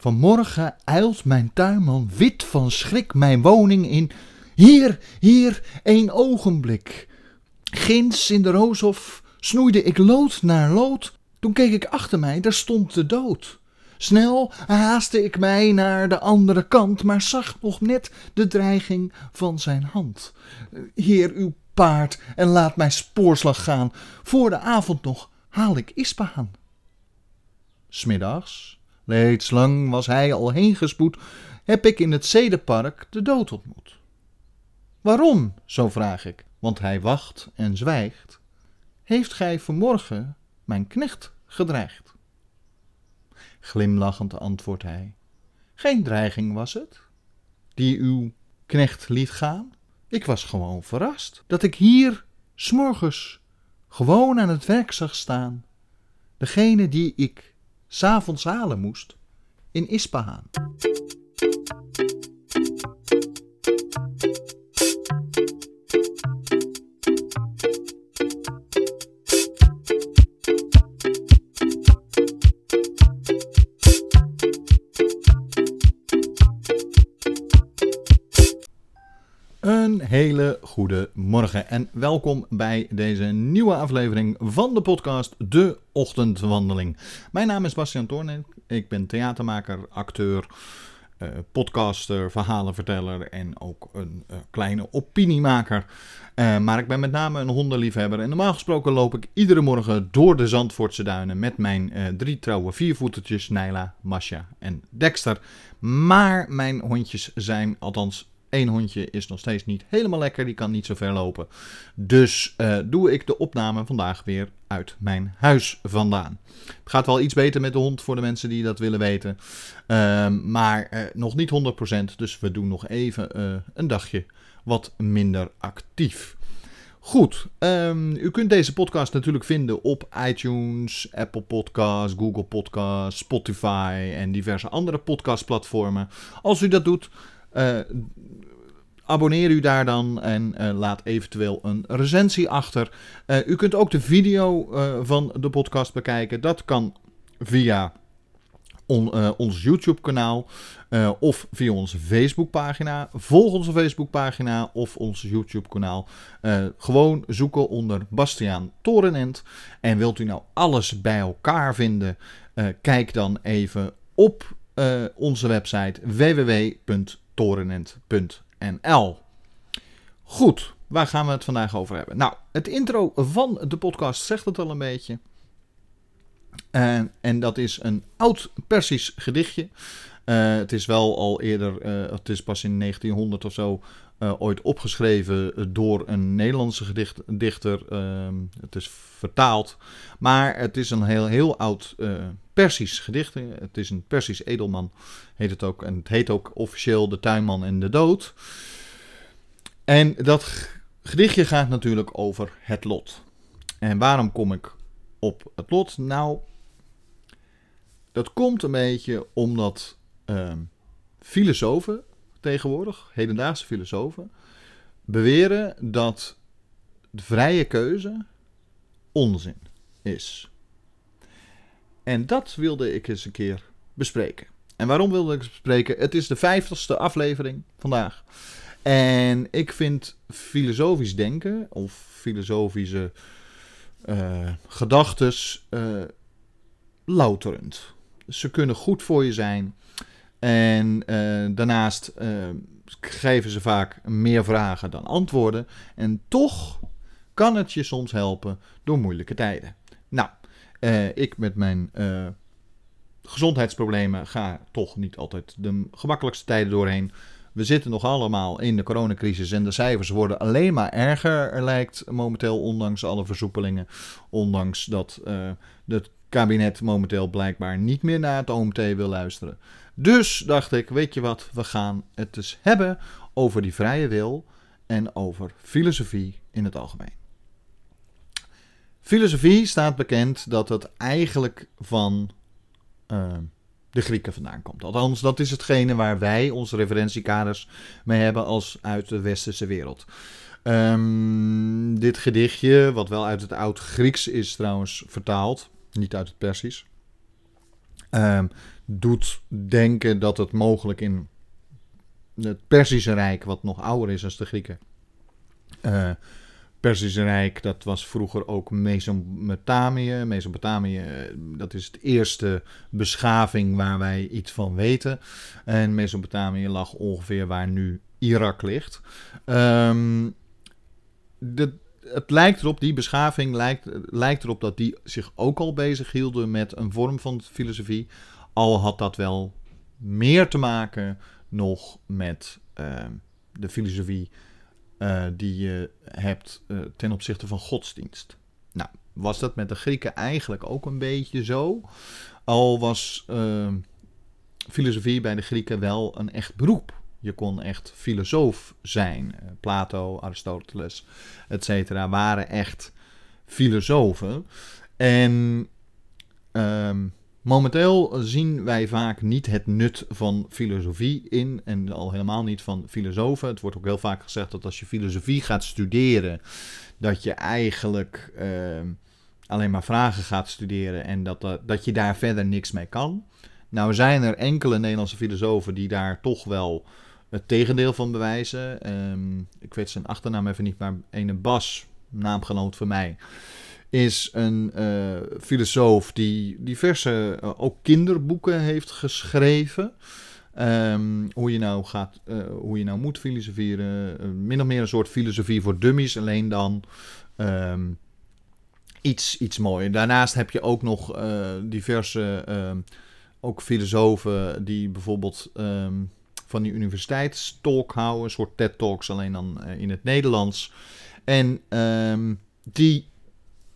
Vanmorgen eilt mijn tuinman wit van schrik mijn woning in. Hier, hier, één ogenblik. Ginds in de rooshof snoeide ik lood naar lood. Toen keek ik achter mij, daar stond de dood. Snel haastte ik mij naar de andere kant, maar zag nog net de dreiging van zijn hand. Heer, uw paard en laat mij spoorslag gaan. Voor de avond nog haal ik Ispahan. Smiddags, reeds lang was hij al heen gespoed, heb ik in het zedenpark de dood ontmoet. Waarom, zo vraag ik, want hij wacht en zwijgt. Heeft gij vanmorgen mijn knecht gedreigd? Glimlachend antwoordt hij: Geen dreiging was het, die uw knecht liet gaan. Ik was gewoon verrast dat ik hier, s'morgens, gewoon aan het werk zag staan. Degene die ik s'avonds halen moest in Ispahan. Een hele goede morgen en welkom bij deze nieuwe aflevering van de podcast De Ochtendwandeling. Mijn naam is Bastiaan Toorn, ik ben theatermaker, acteur, eh, podcaster, verhalenverteller en ook een uh, kleine opiniemaker. Uh, maar ik ben met name een hondenliefhebber en normaal gesproken loop ik iedere morgen door de Zandvoortse duinen met mijn drie trouwe viervoetertjes, Naila, Masha en Dexter. Maar mijn hondjes zijn, althans Eén hondje is nog steeds niet helemaal lekker, die kan niet zo ver lopen. Dus uh, doe ik de opname vandaag weer uit mijn huis vandaan. Het gaat wel iets beter met de hond voor de mensen die dat willen weten. Uh, maar uh, nog niet 100%, dus we doen nog even eh, een dagje wat minder actief. Goed, um, u kunt deze podcast natuurlijk vinden op iTunes, Apple Podcasts, Google Podcasts, Spotify en diverse andere podcastplatformen. Als u dat doet, abonneer u daar dan en uh, laat eventueel een recensie achter. Uh, u kunt ook de video van de podcast bekijken. Dat kan via on, ons YouTube-kanaal of via onze Facebook-pagina. Volg onze Facebook-pagina of ons YouTube-kanaal. gewoon zoeken onder Bastiaan Torenent. En wilt u nou alles bij elkaar vinden? kijk dan even op onze website www torenent.nl. Goed, waar gaan we het vandaag over hebben? Nou, het intro van de podcast zegt het al een beetje. En, en dat is een oud Persisch gedichtje. Uh, het is wel al eerder, uh, het is pas in 1900 of zo uh, ooit opgeschreven door een Nederlandse gedicht, dichter. Ehm, het is vertaald. Maar het is een heel, heel oud Persisch gedicht. Het is een Persisch edelman, heet het ook. En het heet ook officieel De Tuinman en de Dood. En dat gedichtje gaat natuurlijk over het lot. En waarom kom ik op het lot? Nou, dat komt een beetje omdat uh, filosofen tegenwoordig, hedendaagse filosofen, beweren dat de vrije keuze onzin is. En dat wilde ik eens een keer bespreken. En waarom wilde ik het bespreken? Het is de vijftigste aflevering vandaag. En ik vind filosofisch denken of filosofische uh, gedachtes uh, louterend. Ze kunnen goed voor je zijn. En uh, daarnaast geven ze vaak meer vragen dan antwoorden. En toch kan het je soms helpen door moeilijke tijden. Nou, uh, ik met mijn gezondheidsproblemen ga toch niet altijd de gemakkelijkste tijden doorheen. We zitten nog allemaal in de coronacrisis en de cijfers worden alleen maar erger, er lijkt momenteel, ondanks alle versoepelingen. Ondanks dat het kabinet momenteel blijkbaar niet meer naar het OMT wil luisteren. Dus dacht ik, weet je wat, we gaan het dus hebben over die vrije wil en over filosofie in het algemeen. Filosofie staat bekend dat het eigenlijk van uh, de Grieken vandaan komt. Althans, dat is hetgene waar wij onze referentiekaders mee hebben als uit de westerse wereld. Um, dit gedichtje, wat wel uit het oud-Grieks is trouwens vertaald, niet uit het Persisch. ehm, doet denken dat het mogelijk in het Perzische Rijk, wat nog ouder is dan de Grieken. Uh, Perzische Rijk, dat was vroeger ook Mesopotamië. Mesopotamië, dat is het eerste beschaving waar wij iets van weten. En Mesopotamië lag ongeveer waar nu Irak ligt. De, het lijkt erop, die beschaving lijkt, lijkt erop dat die zich ook al bezig hielden met een vorm van filosofie. Al had dat wel meer te maken nog met uh, de filosofie uh, die je hebt uh, ten opzichte van godsdienst. Nou, was dat met de Grieken eigenlijk ook een beetje zo? Al was ehm, filosofie bij de Grieken wel een echt beroep. Je kon echt filosoof zijn. Eh, Plato, Aristoteles, etc. waren echt filosofen. En um, momenteel zien wij vaak niet het nut van filosofie in. En al helemaal niet van filosofen. Het wordt ook heel vaak gezegd dat als je filosofie gaat studeren, dat je eigenlijk uh, alleen maar vragen gaat studeren en dat, uh, dat je daar verder niks mee kan. Nou zijn er enkele Nederlandse filosofen die daar toch wel het tegendeel van bewijzen. Um, ik weet zijn achternaam even niet, maar ene Bas, naamgenoot van mij, is een uh, filosoof die diverse, uh, ook kinderboeken heeft geschreven. Um, hoe, je nou gaat, uh, hoe je nou moet filosoferen. min of meer een soort filosofie voor dummies, alleen dan um, iets, iets mooier. Daarnaast heb je ook nog diverse ook filosofen die bijvoorbeeld van die universiteitstalk houden. Een soort TED-talks, alleen dan in het Nederlands. En die,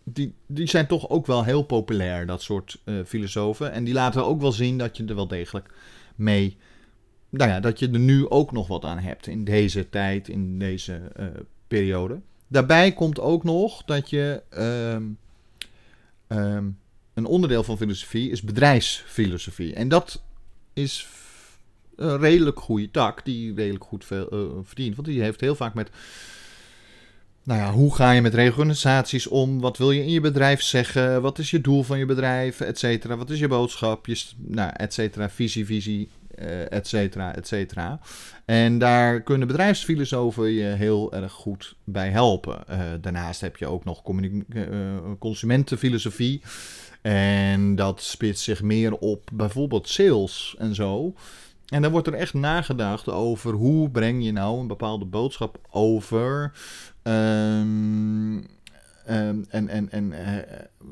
die, die zijn toch ook wel heel populair, dat soort uh, filosofen. En die laten ook wel zien dat je er wel degelijk mee... Nou ja, dat je er nu ook nog wat aan hebt in deze tijd, in deze uh, periode. Daarbij komt ook nog dat je... Um, um, een onderdeel van filosofie is bedrijfsfilosofie. En dat is een redelijk goede tak die redelijk goed uh, verdient. Want die heeft heel vaak met. Nou ja, hoe ga je met reorganisaties om? Wat wil je in je bedrijf zeggen? Wat is je doel van je bedrijf? Etcetera. Wat is je boodschap? Je, nou, etcetera. Visie, visie, uh, etcetera, etcetera. En daar kunnen bedrijfsfilosofen je heel erg goed bij helpen. Uh, daarnaast heb je ook nog consumentenfilosofie. En dat spitst zich meer op bijvoorbeeld sales en zo. En dan wordt er echt nagedacht over hoe breng je nou een bepaalde boodschap over. Um, um, en en, en uh,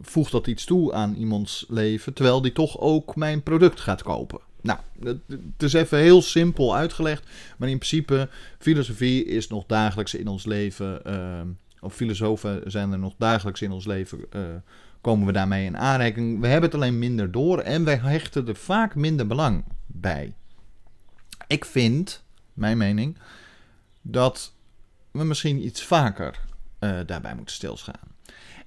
voegt dat iets toe aan iemands leven, terwijl die toch ook mijn product gaat kopen. Nou, het is even heel simpel uitgelegd, maar in principe, filosofie is nog dagelijks in ons leven, uh, of filosofen zijn er nog dagelijks in ons leven, uh, komen we daarmee in aanraking. We hebben het alleen minder door en wij hechten er vaak minder belang bij. Ik vind, mijn mening, dat we misschien iets vaker uh, daarbij moeten stilstaan.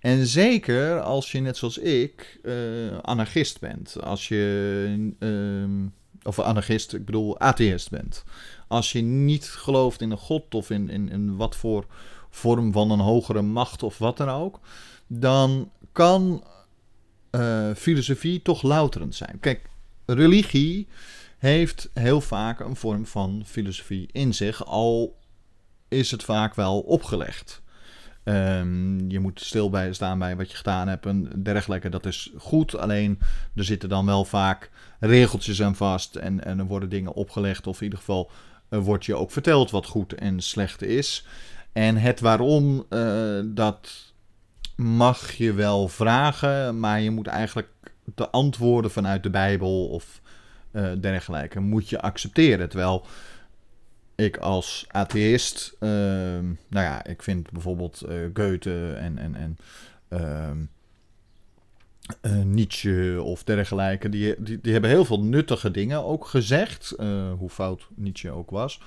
En zeker als je, net zoals ik, uh, anarchist bent. Als je, uh, of anarchist, ik bedoel atheïst bent. Als je niet gelooft in een god of in, in, in wat voor vorm van een hogere macht of wat dan ook. Dan kan uh, filosofie toch louterend zijn. Kijk, religie heeft heel vaak een vorm van filosofie in zich, al is het vaak wel opgelegd. Um, je moet stil bij staan bij wat je gedaan hebt en dergelijke. Dat is goed. Alleen er zitten dan wel vaak regeltjes aan vast. En, en er worden dingen opgelegd. Of in ieder geval uh, wordt je ook verteld wat goed en slecht is. En het waarom, uh, dat mag je wel vragen. Maar je moet eigenlijk de antwoorden vanuit de Bijbel of uh, dergelijke moet je accepteren. Terwijl ik als atheïst, uh, nou ja, ik vind bijvoorbeeld uh, Goethe en, en, en uh, Nietzsche of dergelijke, die, die, die, hebben heel veel nuttige dingen ook gezegd, hoe fout Nietzsche ook was.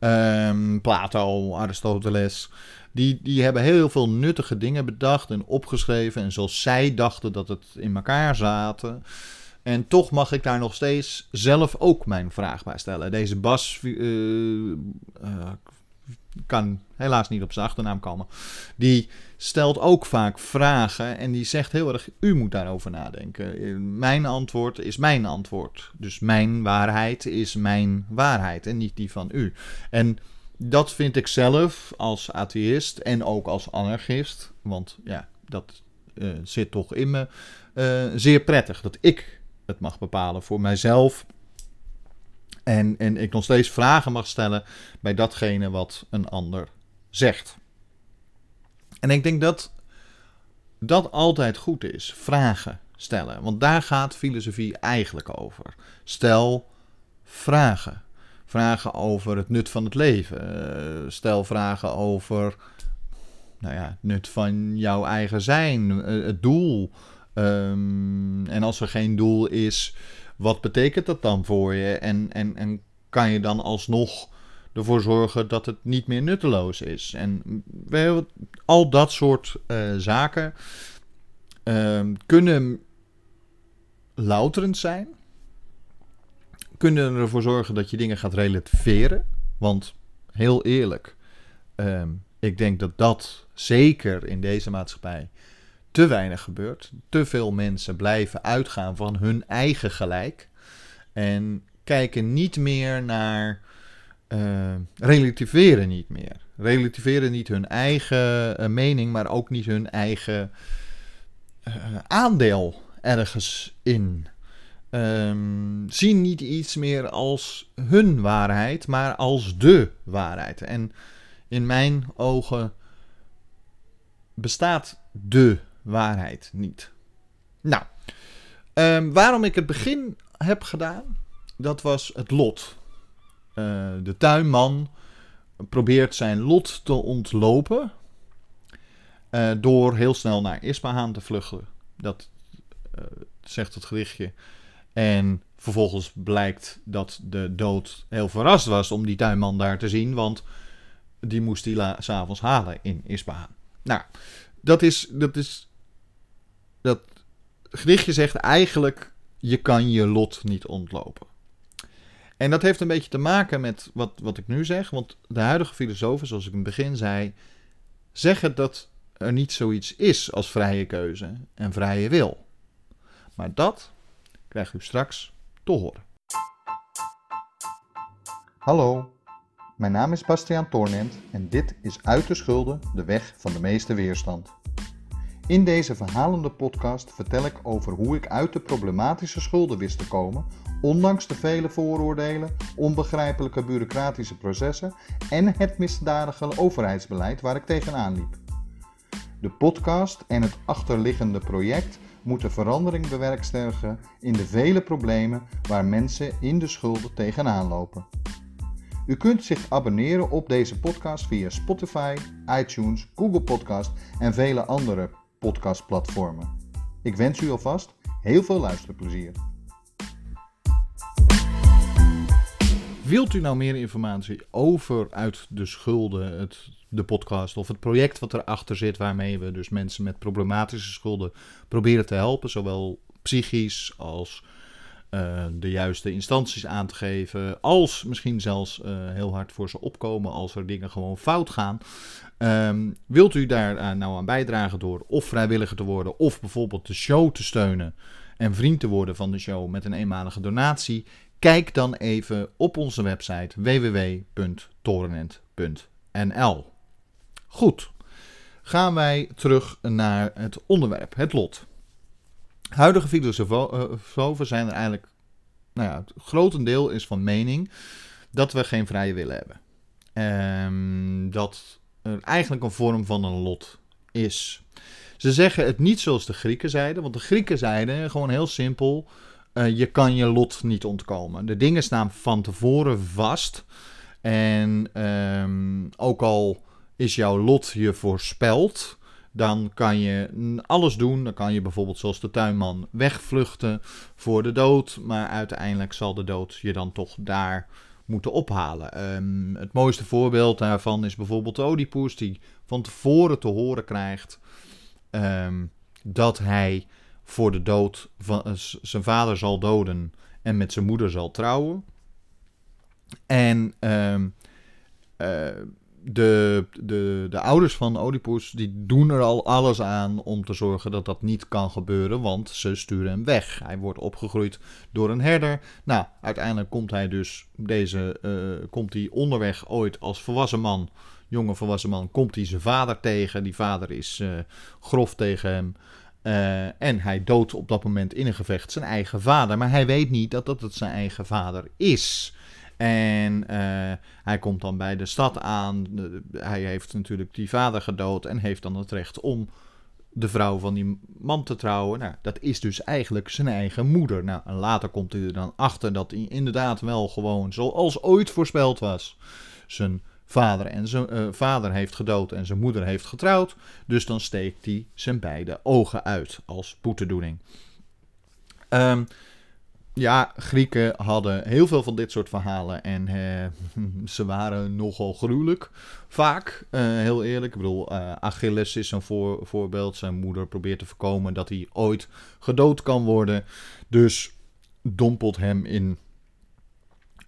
Um, Plato, Aristoteles, die, die hebben heel veel nuttige dingen bedacht en opgeschreven. En zoals zij dachten dat het in elkaar zaten. En toch mag ik daar nog steeds zelf ook mijn vraag bij stellen. Deze Bas, uh, uh, kan helaas niet op zijn achternaam komen. Die stelt ook vaak vragen en die zegt heel erg: U moet daarover nadenken. Mijn antwoord is mijn antwoord. Dus mijn waarheid is mijn waarheid en niet die van u. En dat vind ik zelf als atheïst en ook als anarchist, want ja, dat zit toch in me, zeer prettig dat ik het mag bepalen voor mijzelf. En, en ik nog steeds vragen mag stellen bij datgene wat een ander zegt. En ik denk dat dat altijd goed is. Vragen stellen. Want daar gaat filosofie eigenlijk over. Stel vragen. Vragen over het nut van het leven. Eh, stel vragen over nou ja, het nut van jouw eigen zijn. Eh, het doel. Ehm, en als er geen doel is, wat betekent dat dan voor je? En, en, en kan je dan alsnog ervoor zorgen dat het niet meer nutteloos is? En al dat soort uh, zaken uh, kunnen louterend zijn. Kunnen ervoor zorgen dat je dingen gaat relativeren. Want heel eerlijk, uh, ik denk dat dat zeker in deze maatschappij te weinig gebeurt. Te veel mensen blijven uitgaan van hun eigen gelijk. En kijken niet meer naar. Uh, relativeren niet meer. Relativeren niet hun eigen uh, mening, maar ook niet hun eigen uh, aandeel ergens in. Um, zien niet iets meer als hun waarheid, maar als de waarheid. En in mijn ogen bestaat de waarheid niet. Nou, um, waarom ik het begin heb gedaan, dat was het lot. Uh, de tuinman probeert zijn lot te ontlopen uh, door heel snel naar Ispahan te vluchten. Dat uh, zegt het gerichtje. En vervolgens blijkt dat de dood heel verrast was om die tuinman daar te zien, want die moest hij s'avonds halen in Ispahan. Nou, dat is, dat is dat gedichtje zegt eigenlijk, je kan je lot niet ontlopen. En dat heeft een beetje te maken met wat, wat ik nu zeg, want de huidige filosofen, zoals ik in het begin zei, zeggen dat er niet zoiets is als vrije keuze en vrije wil. Maar dat krijgt u straks te horen. Hallo, mijn naam is Bastiaan Toornent en dit is Uit de Schulden, de weg van de meeste weerstand. In deze verhalende podcast vertel ik over hoe ik uit de problematische schulden wist te komen, ondanks de vele vooroordelen, onbegrijpelijke bureaucratische processen en het misdadige overheidsbeleid waar ik tegenaan liep. De podcast en het achterliggende project moeten verandering bewerkstelligen in de vele problemen waar mensen in de schulden tegenaan lopen. U kunt zich abonneren op deze podcast via Spotify, iTunes, Google Podcast en vele andere podcastplatformen. Ik wens u alvast heel veel luisterplezier. Wilt u nou meer informatie over uit de schulden, het, de podcast of het project wat erachter zit, waarmee we dus mensen met problematische schulden proberen te helpen, zowel psychisch als de juiste instanties aan te geven, als misschien zelfs uh, heel hard voor ze opkomen als er dingen gewoon fout gaan. Um, wilt u daar uh, nou aan bijdragen door of vrijwilliger te worden of bijvoorbeeld de show te steunen en vriend te worden van de show met een eenmalige donatie? Kijk dan even op onze website www.torenent.nl. Goed, gaan wij terug naar het onderwerp, het lot. Huidige filosofen zijn er eigenlijk, nou ja, het grotendeel is van mening dat we geen vrije wil hebben. Um, dat er eigenlijk een vorm van een lot is. Ze zeggen het niet zoals de Grieken zeiden, want de Grieken zeiden gewoon heel simpel: uh, je kan je lot niet ontkomen. De dingen staan van tevoren vast. En um, ook al is jouw lot je voorspeld, dan kan je alles doen. Dan kan je bijvoorbeeld zoals de tuinman wegvluchten voor de dood. Maar uiteindelijk zal de dood je dan toch daar moeten ophalen. Um, het mooiste voorbeeld daarvan is bijvoorbeeld Oedipus, die van tevoren te horen krijgt um, dat hij voor de dood van uh, zijn vader zal doden en met zijn moeder zal trouwen. En um, de, de, de ouders van Oedipus die doen er al alles aan om te zorgen dat dat niet kan gebeuren, want ze sturen hem weg. Hij wordt opgegroeid door een herder. Nou, uiteindelijk komt hij dus deze, uh, komt hij onderweg ooit als volwassen man, jonge volwassen man, komt hij zijn vader tegen. Die vader is uh, grof tegen hem. Uh, en hij doodt op dat moment in een gevecht zijn eigen vader. Maar hij weet niet dat dat het zijn eigen vader is. En uh, hij komt dan bij de stad aan. hij heeft natuurlijk die vader gedood en heeft dan het recht om de vrouw van die man te trouwen. Nou, dat is dus eigenlijk zijn eigen moeder. Nou, later komt hij er dan achter dat hij inderdaad wel gewoon, zoals ooit voorspeld was, zijn vader, en zijn, uh, vader heeft gedood en zijn moeder heeft getrouwd. Dus dan steekt hij zijn beide ogen uit als boetedoening. Um, ja, Grieken hadden heel veel van dit soort verhalen en eh, ze waren nogal gruwelijk. Vaak, uh, heel eerlijk. Ik bedoel, uh, Achilles is een voor, voorbeeld. Zijn moeder probeert te voorkomen dat hij ooit gedood kan worden. Dus dompelt hem in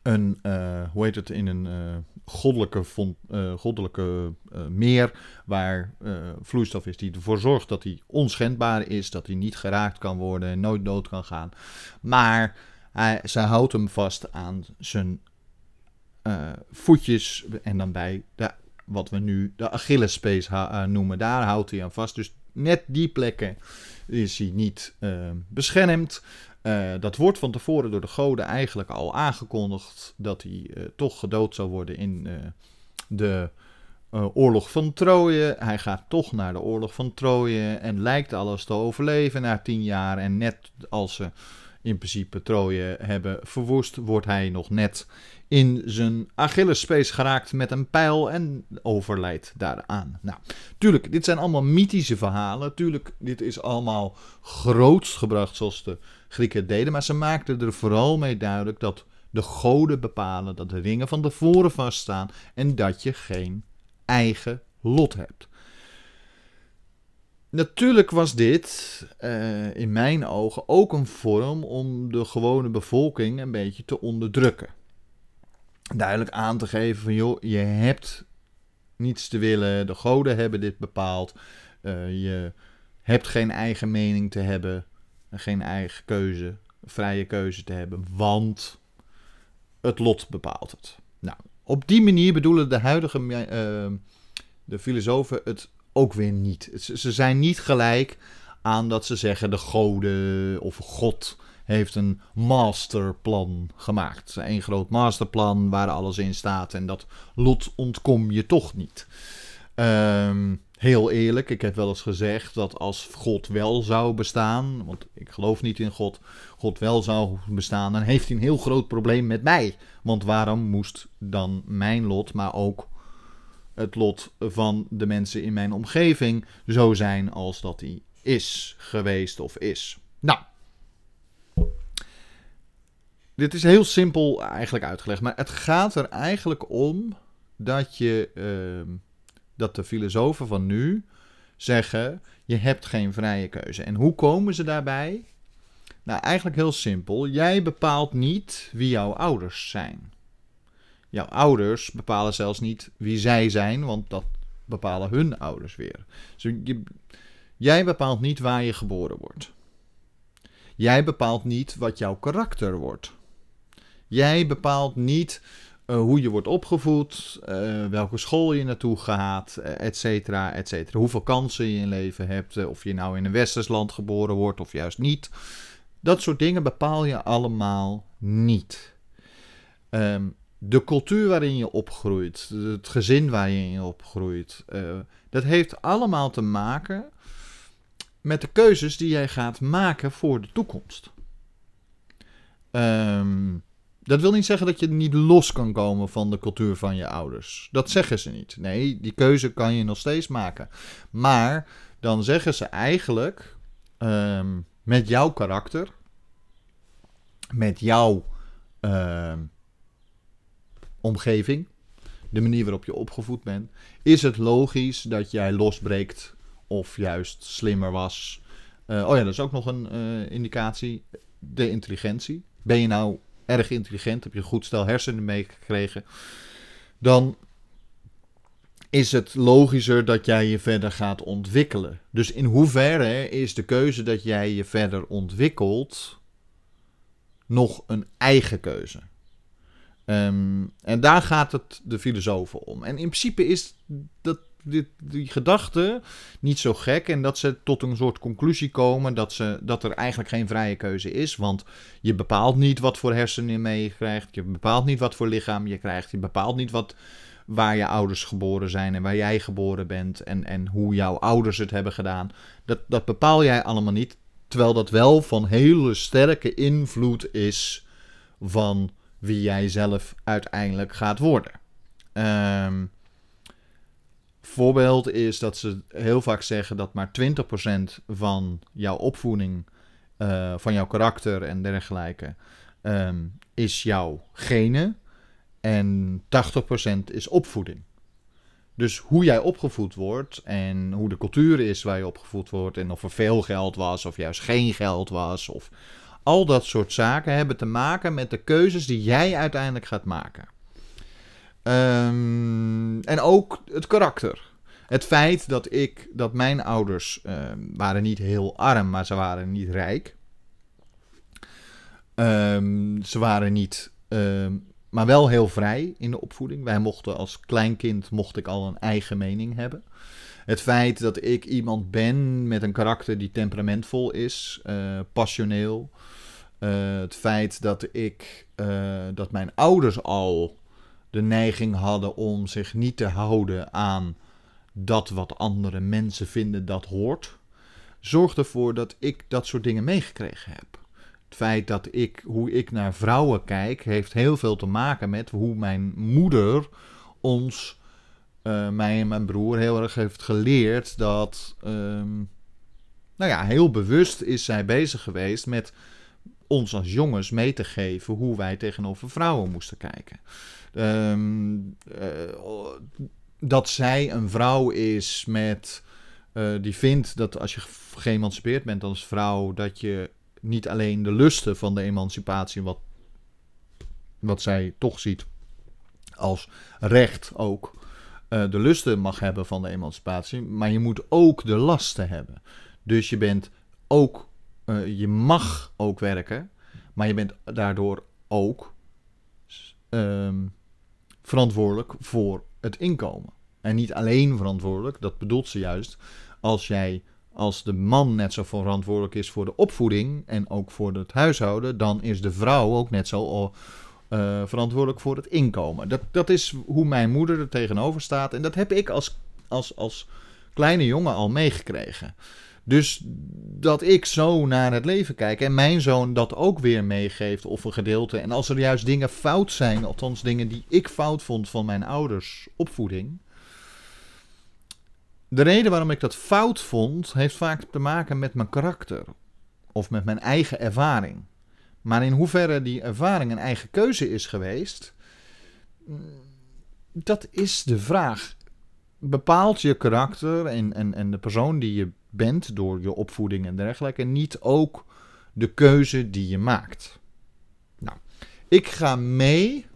een, hoe heet het, in een goddelijke, uh, goddelijke meer, waar vloeistof is die ervoor zorgt dat hij onschendbaar is, dat hij niet geraakt kan worden en nooit dood kan gaan. Maar hij, zij houdt hem vast aan zijn voetjes en dan bij de, wat we nu de Achillespees noemen, daar houdt hij aan vast. Dus net die plekken is hij niet beschermd. Uh, dat wordt van tevoren door de goden eigenlijk al aangekondigd dat hij uh, toch gedood zou worden in uh, de oorlog van Troje. Hij gaat toch naar de oorlog van Troje en lijkt alles te overleven na tien jaar. En net als ze in principe Troje hebben verwoest, wordt hij nog net in zijn Achillespees geraakt met een pijl en overlijdt daaraan. Nou, tuurlijk, dit zijn allemaal mythische verhalen. Tuurlijk, dit is allemaal groots gebracht zoals de Grieken deden, maar ze maakten er vooral mee duidelijk dat de goden bepalen dat de ringen van tevoren vaststaan en dat je geen eigen lot hebt. Natuurlijk was dit, uh, in mijn ogen, ook een vorm om de gewone bevolking een beetje te onderdrukken. Duidelijk aan te geven van, joh, je hebt niets te willen, de goden hebben dit bepaald, uh, je hebt geen eigen mening te hebben, geen eigen keuze, vrije keuze te hebben, want het lot bepaalt het. Nou, op die manier bedoelen de huidige uh, de filosofen het ook weer niet. Ze zijn niet gelijk aan dat ze zeggen de goden of God heeft een masterplan gemaakt. Een groot masterplan waar alles in staat en dat lot ontkom je toch niet. Um, heel eerlijk, ik heb wel eens gezegd dat als God wel zou bestaan, want ik geloof niet in God, God wel zou bestaan, dan heeft hij een heel groot probleem met mij. Want waarom moest dan mijn lot, maar ook het lot van de mensen in mijn omgeving zo zijn als dat hij is geweest of is? Nou, dit is heel simpel eigenlijk uitgelegd, maar het gaat er eigenlijk om dat je. Uh, dat de filosofen van nu zeggen: je hebt geen vrije keuze. En hoe komen ze daarbij? Nou, eigenlijk heel simpel. Jij bepaalt niet wie jouw ouders zijn. Jouw ouders bepalen zelfs niet wie zij zijn, want dat bepalen hun ouders weer. Dus jij bepaalt niet waar je geboren wordt. Jij bepaalt niet wat jouw karakter wordt. Jij bepaalt niet uh, hoe je wordt opgevoed, uh, welke school je naartoe gaat, uh, et cetera, et cetera. Hoeveel kansen je in leven hebt, of je nou in een westers land geboren wordt of juist niet. Dat soort dingen bepaal je allemaal niet. Um, de cultuur waarin je opgroeit, het gezin waarin je opgroeit, dat heeft allemaal te maken met de keuzes die jij gaat maken voor de toekomst. Um, dat wil niet zeggen dat je niet los kan komen van de cultuur van je ouders. Dat zeggen ze niet. Nee, die keuze kan je nog steeds maken. Maar dan zeggen ze eigenlijk um, met jouw karakter, met jouw uh, omgeving, de manier waarop je opgevoed bent, is het logisch dat jij losbreekt of juist slimmer was. Uh, oh ja, dat is ook nog een uh, indicatie. De intelligentie. Ben je nou erg intelligent, heb je een goed stel hersenen meegekregen, dan is het logischer dat jij je verder gaat ontwikkelen. Dus in hoeverre is de keuze dat jij je verder ontwikkelt nog een eigen keuze? Ehm, en daar gaat het de filosofen om. En in principe is dat, die, gedachte niet zo gek. En dat ze tot een soort conclusie komen dat, ze, dat er eigenlijk geen vrije keuze is. Want je bepaalt niet wat voor hersenen je krijgt. Je bepaalt niet wat voor lichaam je krijgt. Je bepaalt niet wat, waar je ouders geboren zijn en waar jij geboren bent. En, en hoe jouw ouders het hebben gedaan. Dat, dat bepaal jij allemaal niet. Terwijl dat wel van hele sterke invloed is van wie jij zelf uiteindelijk gaat worden. Um, voorbeeld is dat ze heel vaak zeggen dat maar 20% van jouw opvoeding, uh, van jouw karakter en dergelijke, um, is jouw genen. En 80% is opvoeding. Dus hoe jij opgevoed wordt en hoe de cultuur is waar je opgevoed wordt en of er veel geld was of juist geen geld was of al dat soort zaken hebben te maken met de keuzes die jij uiteindelijk gaat maken. Um, en ook het karakter. Het feit dat ik, dat mijn ouders um, waren niet heel arm, maar ze waren niet rijk. Um, ze waren niet, maar wel heel vrij in de opvoeding. Wij mochten als kleinkind mocht ik al een eigen mening hebben. Het feit dat ik iemand ben met een karakter die temperamentvol is, uh, passioneel, uh, het feit dat ik, uh, dat mijn ouders al de neiging hadden om zich niet te houden aan dat wat andere mensen vinden dat hoort, zorgt ervoor dat ik dat soort dingen meegekregen heb. Het feit dat ik, hoe ik naar vrouwen kijk, heeft heel veel te maken met hoe mijn moeder ons, uh, mij en mijn broer, heel erg heeft geleerd dat, um, nou ja, heel bewust is zij bezig geweest met ons als jongens mee te geven hoe wij tegenover vrouwen moesten kijken. Um, uh, dat zij een vrouw is met. Uh, die vindt dat als je geëmancipeerd bent als vrouw, dat je niet alleen de lusten van de emancipatie, wat, wat zij toch ziet als recht ook, uh, de lusten mag hebben van de emancipatie, maar je moet ook de lasten hebben. Dus je bent ook je mag ook werken, maar je bent daardoor ook um, verantwoordelijk voor het inkomen. En niet alleen verantwoordelijk, dat bedoelt ze juist, als jij als de man net zo verantwoordelijk is voor de opvoeding en ook voor het huishouden, dan is de vrouw ook net zo uh, verantwoordelijk voor het inkomen. Dat, dat is hoe mijn moeder er tegenover staat. En dat heb ik als, als, als kleine jongen al meegekregen. Dus dat ik zo naar het leven kijk en mijn zoon dat ook weer meegeeft of een gedeelte. En als er juist dingen fout zijn, althans dingen die ik fout vond van mijn ouders opvoeding. De reden waarom ik dat fout vond, heeft vaak te maken met mijn karakter of met mijn eigen ervaring. Maar in hoeverre die ervaring een eigen keuze is geweest, dat is de vraag. Bepaalt je karakter en, en, en de persoon die je bent door je opvoeding en dergelijke, niet ook de keuze die je maakt. Nou, ik ga mee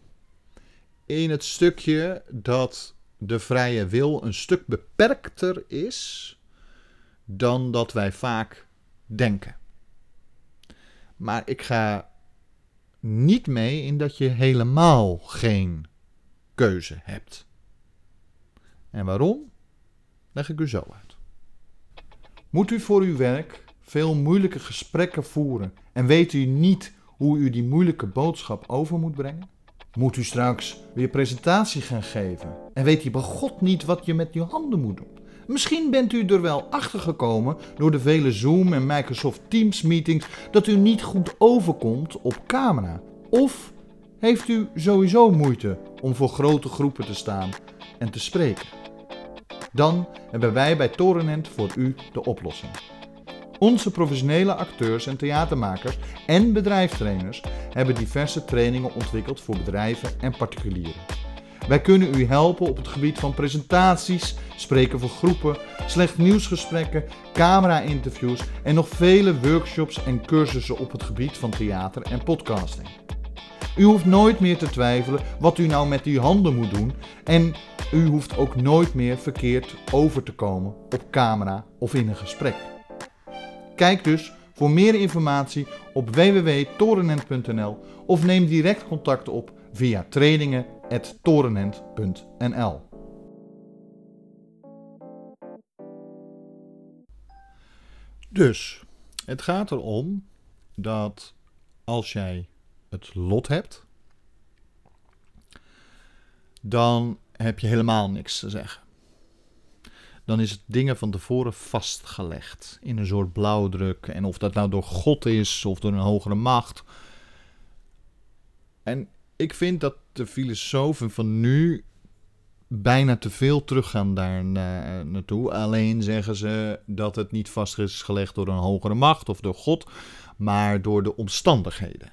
in het stukje dat de vrije wil een stuk beperkter is dan dat wij vaak denken. Maar ik ga niet mee in dat je helemaal geen keuze hebt. En waarom? Leg ik u zo uit. Moet u voor uw werk veel moeilijke gesprekken voeren en weet u niet hoe u die moeilijke boodschap over moet brengen? Moet u straks weer presentatie gaan geven en weet u bij God niet wat je met uw handen moet doen? Misschien bent u er wel achter gekomen door de vele Zoom en Microsoft Teams meetings dat u niet goed overkomt op camera. Of heeft u sowieso moeite om voor grote groepen te staan en te spreken? Dan hebben wij bij Torenent voor u de oplossing. Onze professionele acteurs en theatermakers en bedrijfstrainers hebben diverse trainingen ontwikkeld voor bedrijven en particulieren. Wij kunnen u helpen op het gebied van presentaties, spreken voor groepen, slecht nieuwsgesprekken, camera-interviews en nog vele workshops en cursussen op het gebied van theater en podcasting. U hoeft nooit meer te twijfelen wat u nou met die handen moet doen. En u hoeft ook nooit meer verkeerd over te komen op camera of in een gesprek. Kijk dus voor meer informatie op www.torenent.nl of neem direct contact op via trainingen.torenent.nl. Dus, het gaat erom dat als jij het lot hebt, dan heb je helemaal niks te zeggen. Dan is het dingen van tevoren vastgelegd in een soort blauwdruk. En of dat nou door God is of door een hogere macht. En ik vind dat de filosofen van nu bijna te veel teruggaan daar naartoe. Alleen zeggen ze dat het niet vast is gelegd door een hogere macht of door God, maar door de omstandigheden.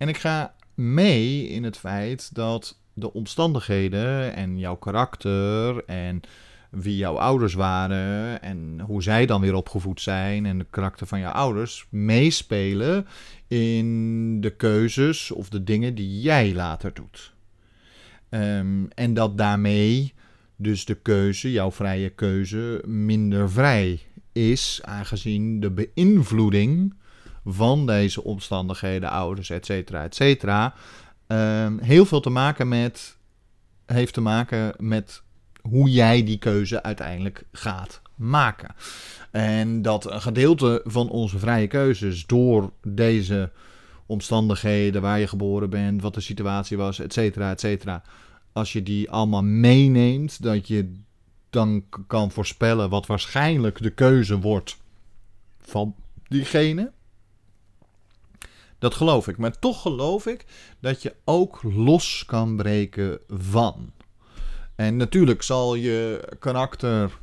En ik ga mee in het feit dat de omstandigheden en jouw karakter en wie jouw ouders waren en hoe zij dan weer opgevoed zijn en de karakter van jouw ouders meespelen in de keuzes of de dingen die jij later doet. Ehm, en dat daarmee dus de keuze, jouw vrije keuze, minder vrij is, aangezien de beïnvloeding van deze omstandigheden, ouders, et cetera, et cetera, ehm, heel veel te maken met, heeft te maken met hoe jij die keuze uiteindelijk gaat maken. En dat een gedeelte van onze vrije keuzes door deze omstandigheden, waar je geboren bent, wat de situatie was, et cetera, et cetera. Als je die allemaal meeneemt, dat je dan kan voorspellen wat waarschijnlijk de keuze wordt van diegene. Dat geloof ik. Maar toch geloof ik dat je ook los kan breken van. En natuurlijk zal je karakter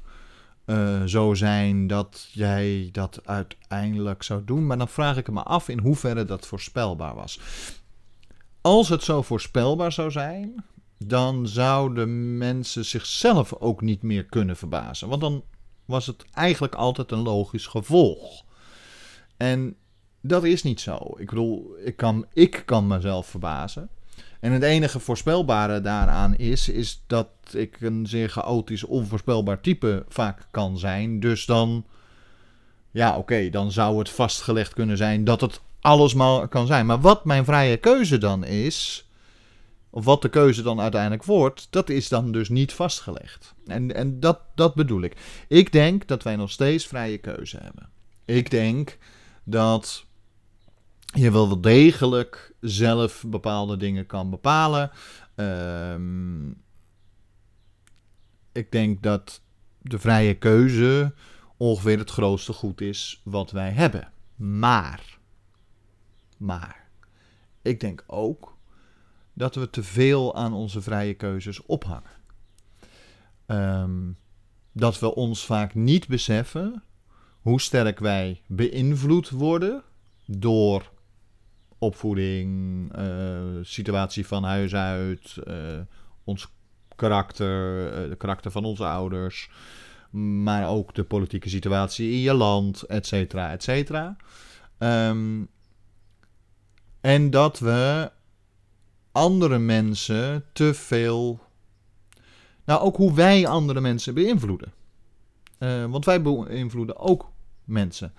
uh, zo zijn dat jij dat uiteindelijk zou doen. Maar dan vraag ik me af in hoeverre dat voorspelbaar was. Als het zo voorspelbaar zou zijn, dan zouden mensen zichzelf ook niet meer kunnen verbazen. Want dan was het eigenlijk altijd een logisch gevolg. En dat is niet zo. Ik bedoel, ik kan, ik kan mezelf verbazen. En het enige voorspelbare daaraan is, is dat ik een zeer chaotisch, onvoorspelbaar type vaak kan zijn. Dus dan, ja, oké, dan zou het vastgelegd kunnen zijn dat het alles maar kan zijn. Maar wat mijn vrije keuze dan is, of wat de keuze dan uiteindelijk wordt, dat is dan dus niet vastgelegd. En, en dat, dat bedoel ik. Ik denk dat wij nog steeds vrije keuze hebben. Ik denk dat je wel degelijk zelf bepaalde dingen kan bepalen. Ehm, ik denk dat de vrije keuze ongeveer het grootste goed is wat wij hebben. Maar, maar, ik denk ook dat we te veel aan onze vrije keuzes ophangen. Ehm, dat we ons vaak niet beseffen hoe sterk wij beïnvloed worden door opvoeding, uh, situatie van huis uit, uh, ons karakter, uh, de karakter van onze ouders, maar ook de politieke situatie in je land, et cetera, et cetera. Um, en dat we andere mensen te veel. Nou, ook hoe wij andere mensen beïnvloeden. want wij beïnvloeden ook mensen.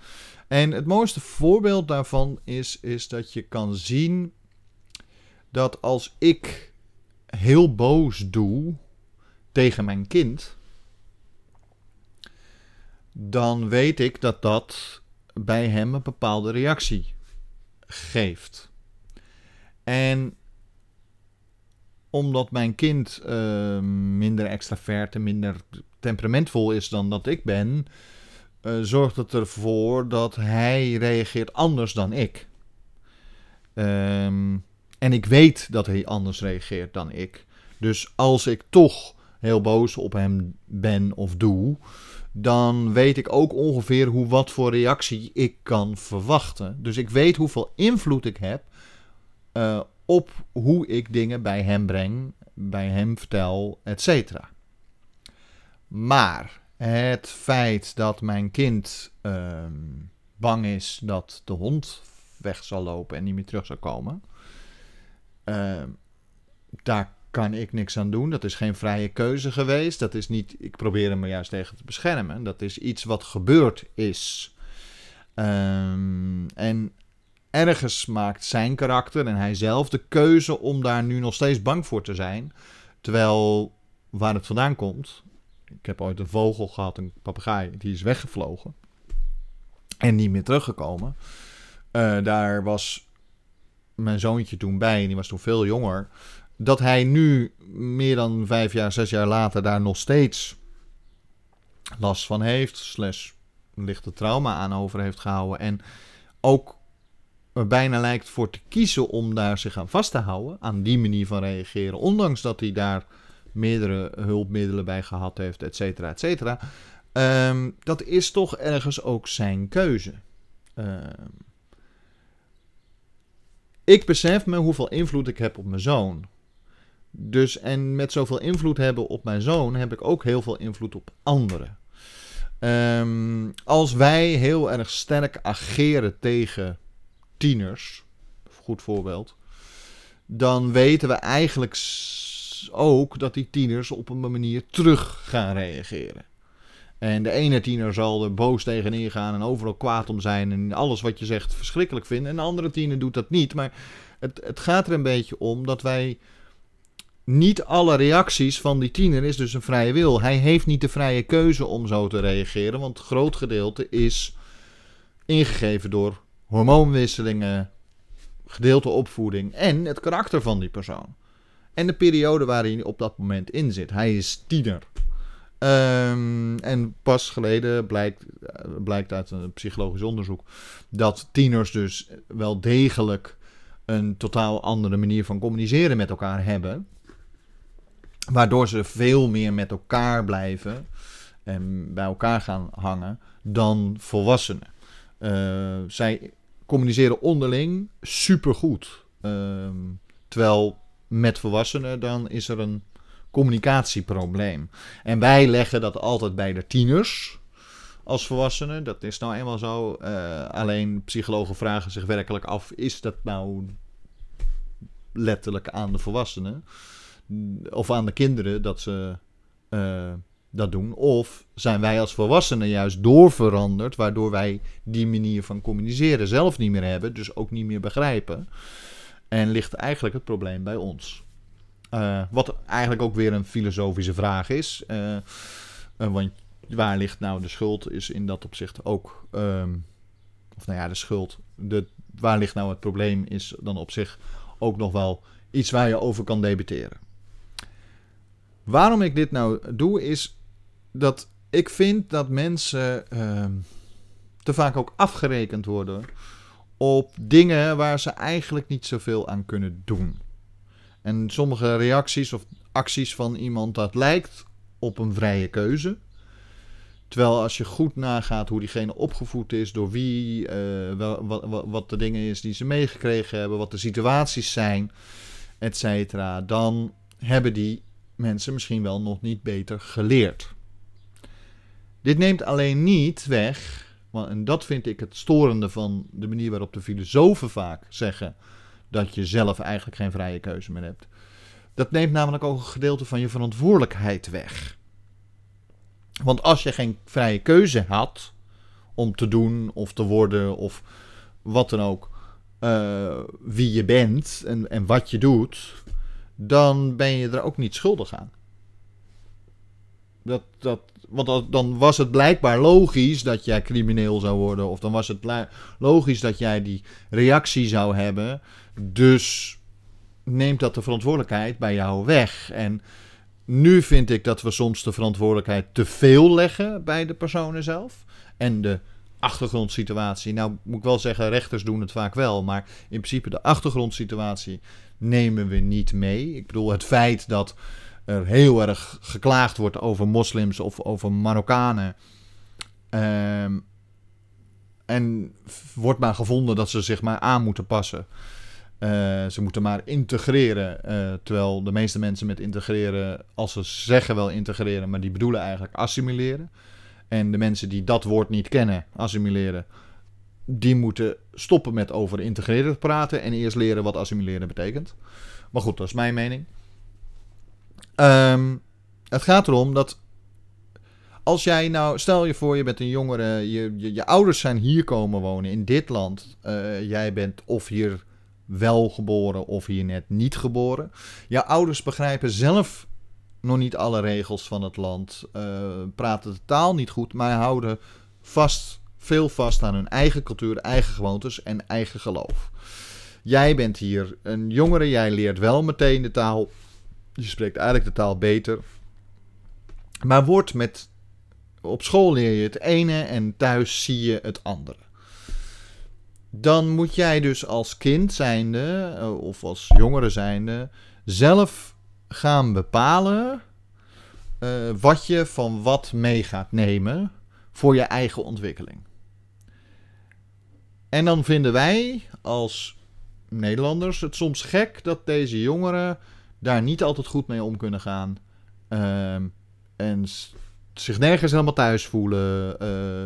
En het mooiste voorbeeld daarvan is, is dat je kan zien dat als ik heel boos doe tegen mijn kind, dan weet ik dat dat bij hem een bepaalde reactie geeft. En omdat mijn kind uh, minder extravert en minder temperamentvol is dan dat ik ben, uh, zorgt het ervoor dat hij reageert anders dan ik. Um, en ik weet dat hij anders reageert dan ik. Dus als ik toch heel boos op hem ben of doe, dan weet ik ook ongeveer hoe wat voor reactie ik kan verwachten. Dus ik weet hoeveel invloed ik heb uh, op hoe ik dingen bij hem breng, bij hem vertel, etc. Maar het feit dat mijn kind um, bang is dat de hond weg zal lopen en niet meer terug zal komen. uh, daar kan ik niks aan doen. Dat is geen vrije keuze geweest. Dat is niet, ik probeer hem er juist tegen te beschermen. Dat is iets wat gebeurd is. Um, en ergens maakt zijn karakter en hij zelf de keuze om daar nu nog steeds bang voor te zijn. Terwijl waar het vandaan komt. Ik heb ooit een vogel gehad, een papegaai, die is weggevlogen. En niet meer teruggekomen. Uh, daar was mijn zoontje toen bij, en die was toen veel jonger. Dat hij nu, meer dan vijf jaar, zes jaar later, daar nog steeds last van heeft. Slash lichte trauma aan over heeft gehouden. En ook bijna lijkt voor te kiezen om daar zich aan vast te houden. Aan die manier van reageren. Ondanks dat hij daar meerdere hulpmiddelen bij gehad heeft, et cetera, et cetera. Um, dat is toch ergens ook zijn keuze. Um, ik besef me hoeveel invloed ik heb op mijn zoon. Dus en met zoveel invloed hebben op mijn zoon heb ik ook heel veel invloed op anderen. Um, als wij heel erg sterk ageren tegen tieners, goed voorbeeld, dan weten we eigenlijk ook dat die tieners op een manier terug gaan reageren. En de ene tiener zal er boos tegenin gaan en overal kwaad om zijn en alles wat je zegt verschrikkelijk vinden. En de andere tiener doet dat niet. Maar het, het gaat er een beetje om dat wij niet alle reacties van die tiener is dus een vrije wil. Hij heeft niet de vrije keuze om zo te reageren, want groot gedeelte is ingegeven door hormoonwisselingen, gedeelte opvoeding en het karakter van die persoon. En de periode waar hij op dat moment in zit. Hij is tiener. Um, en pas geleden blijkt, blijkt uit een psychologisch onderzoek dat tieners dus wel degelijk een totaal andere manier van communiceren met elkaar hebben. Waardoor ze veel meer met elkaar blijven en bij elkaar gaan hangen dan volwassenen. Uh, zij communiceren onderling supergoed. Uh, terwijl met volwassenen dan is er een communicatieprobleem. En wij leggen dat altijd bij de tieners als volwassenen. Dat is nou eenmaal zo. Uh, alleen psychologen vragen zich werkelijk af: is dat nou letterlijk aan de volwassenen? Of aan de kinderen dat ze uh, dat doen? Of zijn wij als volwassenen juist doorveranderd, waardoor wij die manier van communiceren zelf niet meer hebben, dus ook niet meer begrijpen? En ligt eigenlijk het probleem bij ons? Uh, wat eigenlijk ook weer een filosofische vraag is. Uh, uh, want waar ligt nou de schuld? Is in dat opzicht ook. Um, of nou ja, de schuld. De, waar ligt nou het probleem? Is dan op zich ook nog wel iets waar je over kan debatteren. Waarom ik dit nou doe, is dat ik vind dat mensen ehm, te vaak ook afgerekend worden op dingen waar ze eigenlijk niet zoveel aan kunnen doen. En sommige reacties of acties van iemand, dat lijkt op een vrije keuze. Terwijl als je goed nagaat hoe diegene opgevoed is, door wie, uh, wat, wat, wat, de dingen is die ze meegekregen hebben, wat de situaties zijn, et cetera, dan hebben die mensen misschien wel nog niet beter geleerd. Dit neemt alleen niet weg, en dat vind ik het storende van de manier waarop de filosofen vaak zeggen dat je zelf eigenlijk geen vrije keuze meer hebt. Dat neemt namelijk ook een gedeelte van je verantwoordelijkheid weg. Want als je geen vrije keuze had om te doen of te worden of wat dan ook, uh, wie je bent en, en wat je doet, dan ben je er ook niet schuldig aan. Dat, dat, want dan was het blijkbaar logisch dat jij crimineel zou worden. Of dan was het logisch dat jij die reactie zou hebben. Dus neemt dat de verantwoordelijkheid bij jou weg. En nu vind ik dat we soms de verantwoordelijkheid te veel leggen bij de personen zelf. En de achtergrondsituatie. Nou, moet ik wel zeggen, rechters doen het vaak wel. Maar in principe de achtergrondsituatie nemen we niet mee. Ik bedoel, het feit dat er heel erg geklaagd wordt over moslims of over Marokkanen. Um, en wordt maar gevonden dat ze zich maar aan moeten passen. Uh, ze moeten maar integreren. Uh, terwijl de meeste mensen met integreren, als ze zeggen wel integreren, maar die bedoelen eigenlijk assimileren. En de mensen die dat woord niet kennen, assimileren, die moeten stoppen met over integreren te praten en eerst leren wat assimileren betekent. Maar goed, dat is mijn mening. Ehm, het gaat erom dat als jij nou, stel je voor, je bent een jongere, je, je, ouders zijn hier komen wonen in dit land. Eh, jij bent of hier wel geboren of hier net niet geboren. Jouw ouders begrijpen zelf nog niet alle regels van het land, uh, praten de taal niet goed, maar houden vast, veel vast aan hun eigen cultuur, eigen gewoontes en eigen geloof. Jij bent hier een jongere, jij leert wel meteen de taal. Je spreekt eigenlijk de taal beter. Maar wordt met. Op school leer je het ene en thuis zie je het andere. Dan moet jij dus als kind zijnde, eh, of als jongere zijnde, zelf gaan bepalen uh, wat je van wat mee gaat nemen voor je eigen ontwikkeling. En dan vinden wij als Nederlanders het soms gek dat deze jongeren daar niet altijd goed mee om kunnen gaan. Uh, en zich nergens helemaal thuis voelen. Uh,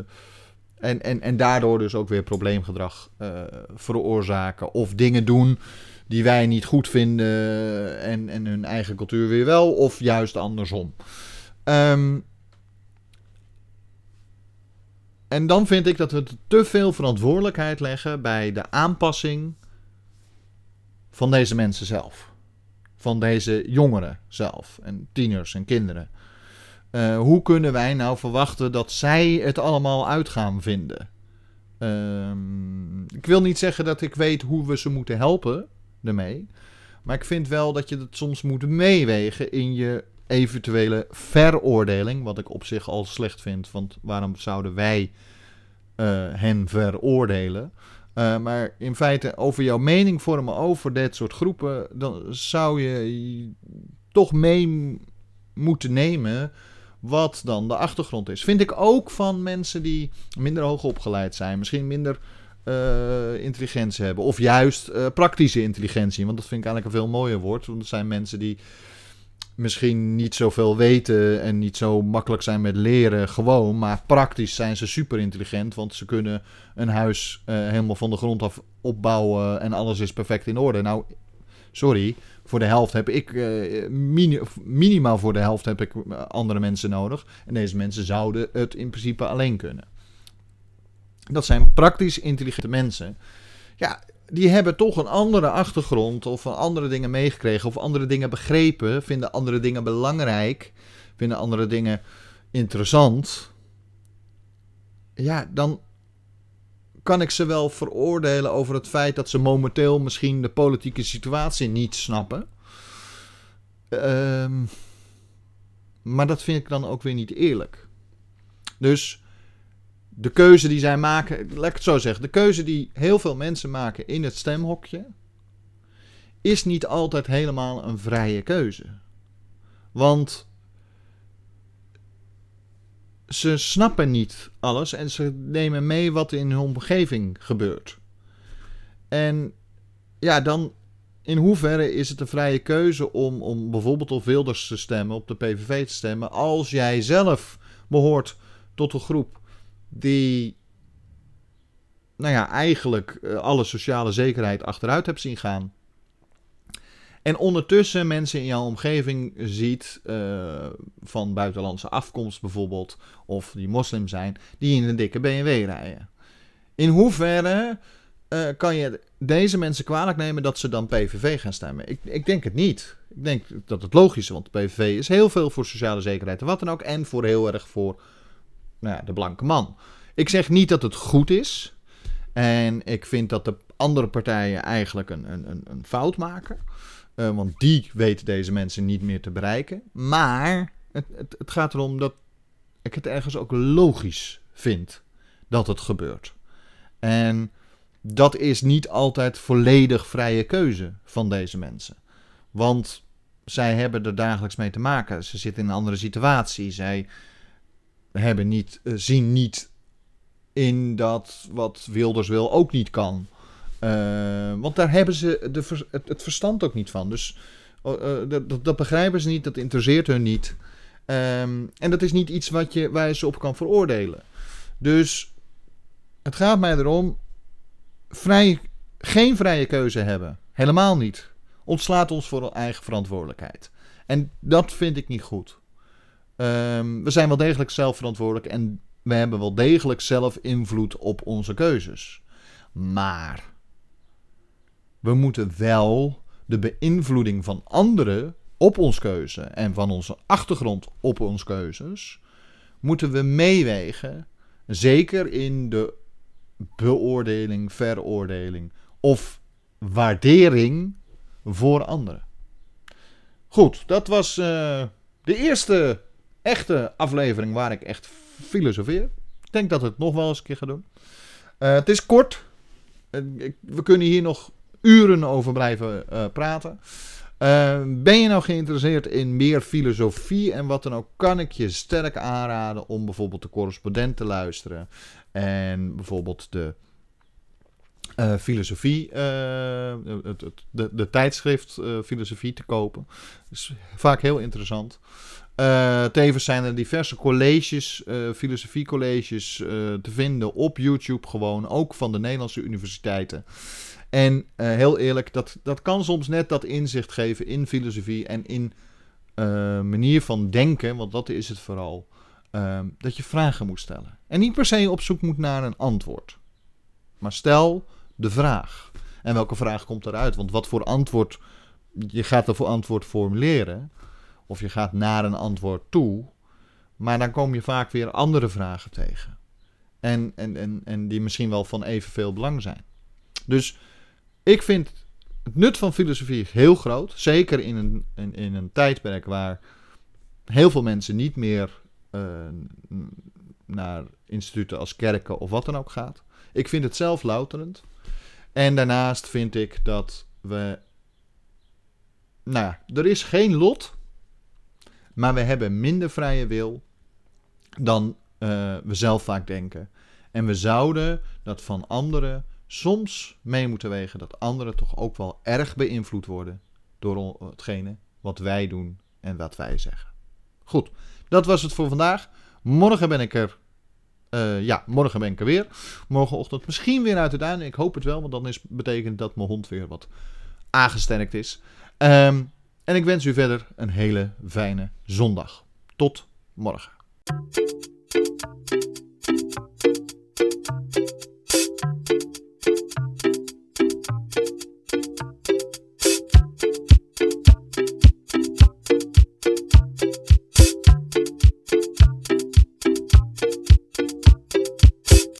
en, en, en daardoor dus ook weer probleemgedrag uh, veroorzaken. Of dingen doen die wij niet goed vinden en, en hun eigen cultuur weer wel. Of juist andersom. Um, en dan vind ik dat we te veel verantwoordelijkheid leggen bij de aanpassing van deze mensen zelf. Van deze jongeren zelf. En tieners en kinderen. Uh, hoe kunnen wij nou verwachten dat zij het allemaal uit gaan vinden? Uh, ik wil niet zeggen dat ik weet hoe we ze moeten helpen ermee. Maar ik vind wel dat je het soms moet meewegen in je eventuele veroordeling. Wat ik op zich al slecht vind. Want waarom zouden wij uh, hen veroordelen? Uh, maar in feite over jouw mening vormen over dit soort groepen, dan zou je toch mee moeten nemen wat dan de achtergrond is. Vind ik ook van mensen die minder hoog opgeleid zijn, misschien minder uh, intelligentie hebben, of juist uh, praktische intelligentie, want dat vind ik eigenlijk een veel mooier woord. Want er zijn mensen die misschien niet zoveel weten en niet zo makkelijk zijn met leren gewoon, maar praktisch zijn ze super intelligent, want ze kunnen een huis uh, helemaal van de grond af opbouwen en alles is perfect in orde. Nou, sorry, voor de helft heb ik, mini minimaal voor de helft heb ik andere mensen nodig en deze mensen zouden het in principe alleen kunnen. Dat zijn praktisch intelligente mensen. Ja, die hebben toch een andere achtergrond of andere dingen meegekregen of andere dingen begrepen, vinden andere dingen belangrijk, vinden andere dingen interessant. Ja, dan kan ik ze wel veroordelen over het feit dat ze momenteel misschien de politieke situatie niet snappen. Um, maar dat vind ik dan ook weer niet eerlijk. Dus de keuze die zij maken, laat ik het zo zeggen, de keuze die heel veel mensen maken in het stemhokje, is niet altijd helemaal een vrije keuze. Want ze snappen niet alles en ze nemen mee wat in hun omgeving gebeurt. En ja, dan in hoeverre is het een vrije keuze om, om bijvoorbeeld op Wilders te stemmen, op de PVV te stemmen, als jij zelf behoort tot een groep die, nou ja, eigenlijk uh, alle sociale zekerheid achteruit hebt zien gaan. En ondertussen mensen in jouw omgeving ziet, uh, van buitenlandse afkomst bijvoorbeeld, of die moslim zijn, die in een dikke BMW rijden. In hoeverre uh, kan je deze mensen kwalijk nemen dat ze dan PVV gaan stemmen? Ik, ik denk het niet. Ik denk dat het logisch is, want PVV is heel veel voor sociale zekerheid en wat dan ook, en voor heel erg voor nou ja, de blanke man. Ik zeg niet dat het goed is. En ik vind dat de andere partijen eigenlijk een, een, een fout maken. Uh, want die weten deze mensen niet meer te bereiken. Maar het, het gaat erom dat ik het ergens ook logisch vind dat het gebeurt. En dat is niet altijd volledig vrije keuze van deze mensen. Want zij hebben er dagelijks mee te maken. Ze zitten in een andere situatie. Zij hebben niet, uh, zien niet in dat wat Wilders wil ook niet kan. Uh, want daar hebben ze de, het, verstand ook niet van. Dus uh, dat, dat, begrijpen ze niet, dat interesseert hun niet. Um, en dat is niet iets wat je, waar je ze op kan veroordelen. Dus het gaat mij erom vrij, geen vrije keuze hebben. Helemaal niet. ontslaat ons voor eigen verantwoordelijkheid. En dat vind ik niet goed. Ehm, we zijn wel degelijk zelf verantwoordelijk en we hebben wel degelijk zelf invloed op onze keuzes. Maar we moeten wel de beïnvloeding van anderen op ons keuze en van onze achtergrond op onze keuzes, moeten we meewegen. Zeker in de beoordeling, veroordeling of waardering voor anderen. Goed, dat was uh, de eerste echte aflevering waar ik echt filosofeer. Ik denk dat het nog wel eens een keer ga doen. Uh, het is kort. Uh, we kunnen hier nog uren over blijven praten. ben je nou geïnteresseerd in meer filosofie en wat dan ook, kan ik je sterk aanraden om bijvoorbeeld de correspondent te luisteren. En bijvoorbeeld de filosofie, het, het, de, de, tijdschrift filosofie te kopen. Is vaak heel interessant. Tevens zijn er diverse colleges, filosofiecolleges te vinden op YouTube gewoon, ook van de Nederlandse universiteiten. En heel eerlijk, dat, dat kan soms net dat inzicht geven in filosofie en in manier van denken, want dat is het vooral. dat je vragen moet stellen. En niet per se op zoek moet naar een antwoord. Maar stel de vraag. En welke vraag komt eruit? Want wat voor antwoord. Je gaat er voor antwoord formuleren. Of je gaat naar een antwoord toe. Maar dan kom je vaak weer andere vragen tegen. En, en, en, en die misschien wel van evenveel belang zijn. Dus ik vind het nut van filosofie heel groot. Zeker in een, in, een tijdperk waar heel veel mensen niet meer uh, naar instituten als kerken of wat dan ook gaat. Ik vind het zelf louterend. En daarnaast vind ik dat we. Nou er is geen lot. Maar we hebben minder vrije wil dan uh, we zelf vaak denken. En we zouden dat van anderen soms mee moeten wegen dat anderen toch ook wel erg beïnvloed worden door hetgene wat wij doen en wat wij zeggen. Goed, dat was het voor vandaag. Morgen ben ik er uh, ja, morgen ben ik er weer. Morgenochtend misschien weer uit het duin. Ik hoop het wel, want dan is, betekent dat mijn hond weer wat aangesterkt is. Um, en ik wens u verder een hele fijne zondag. Tot morgen.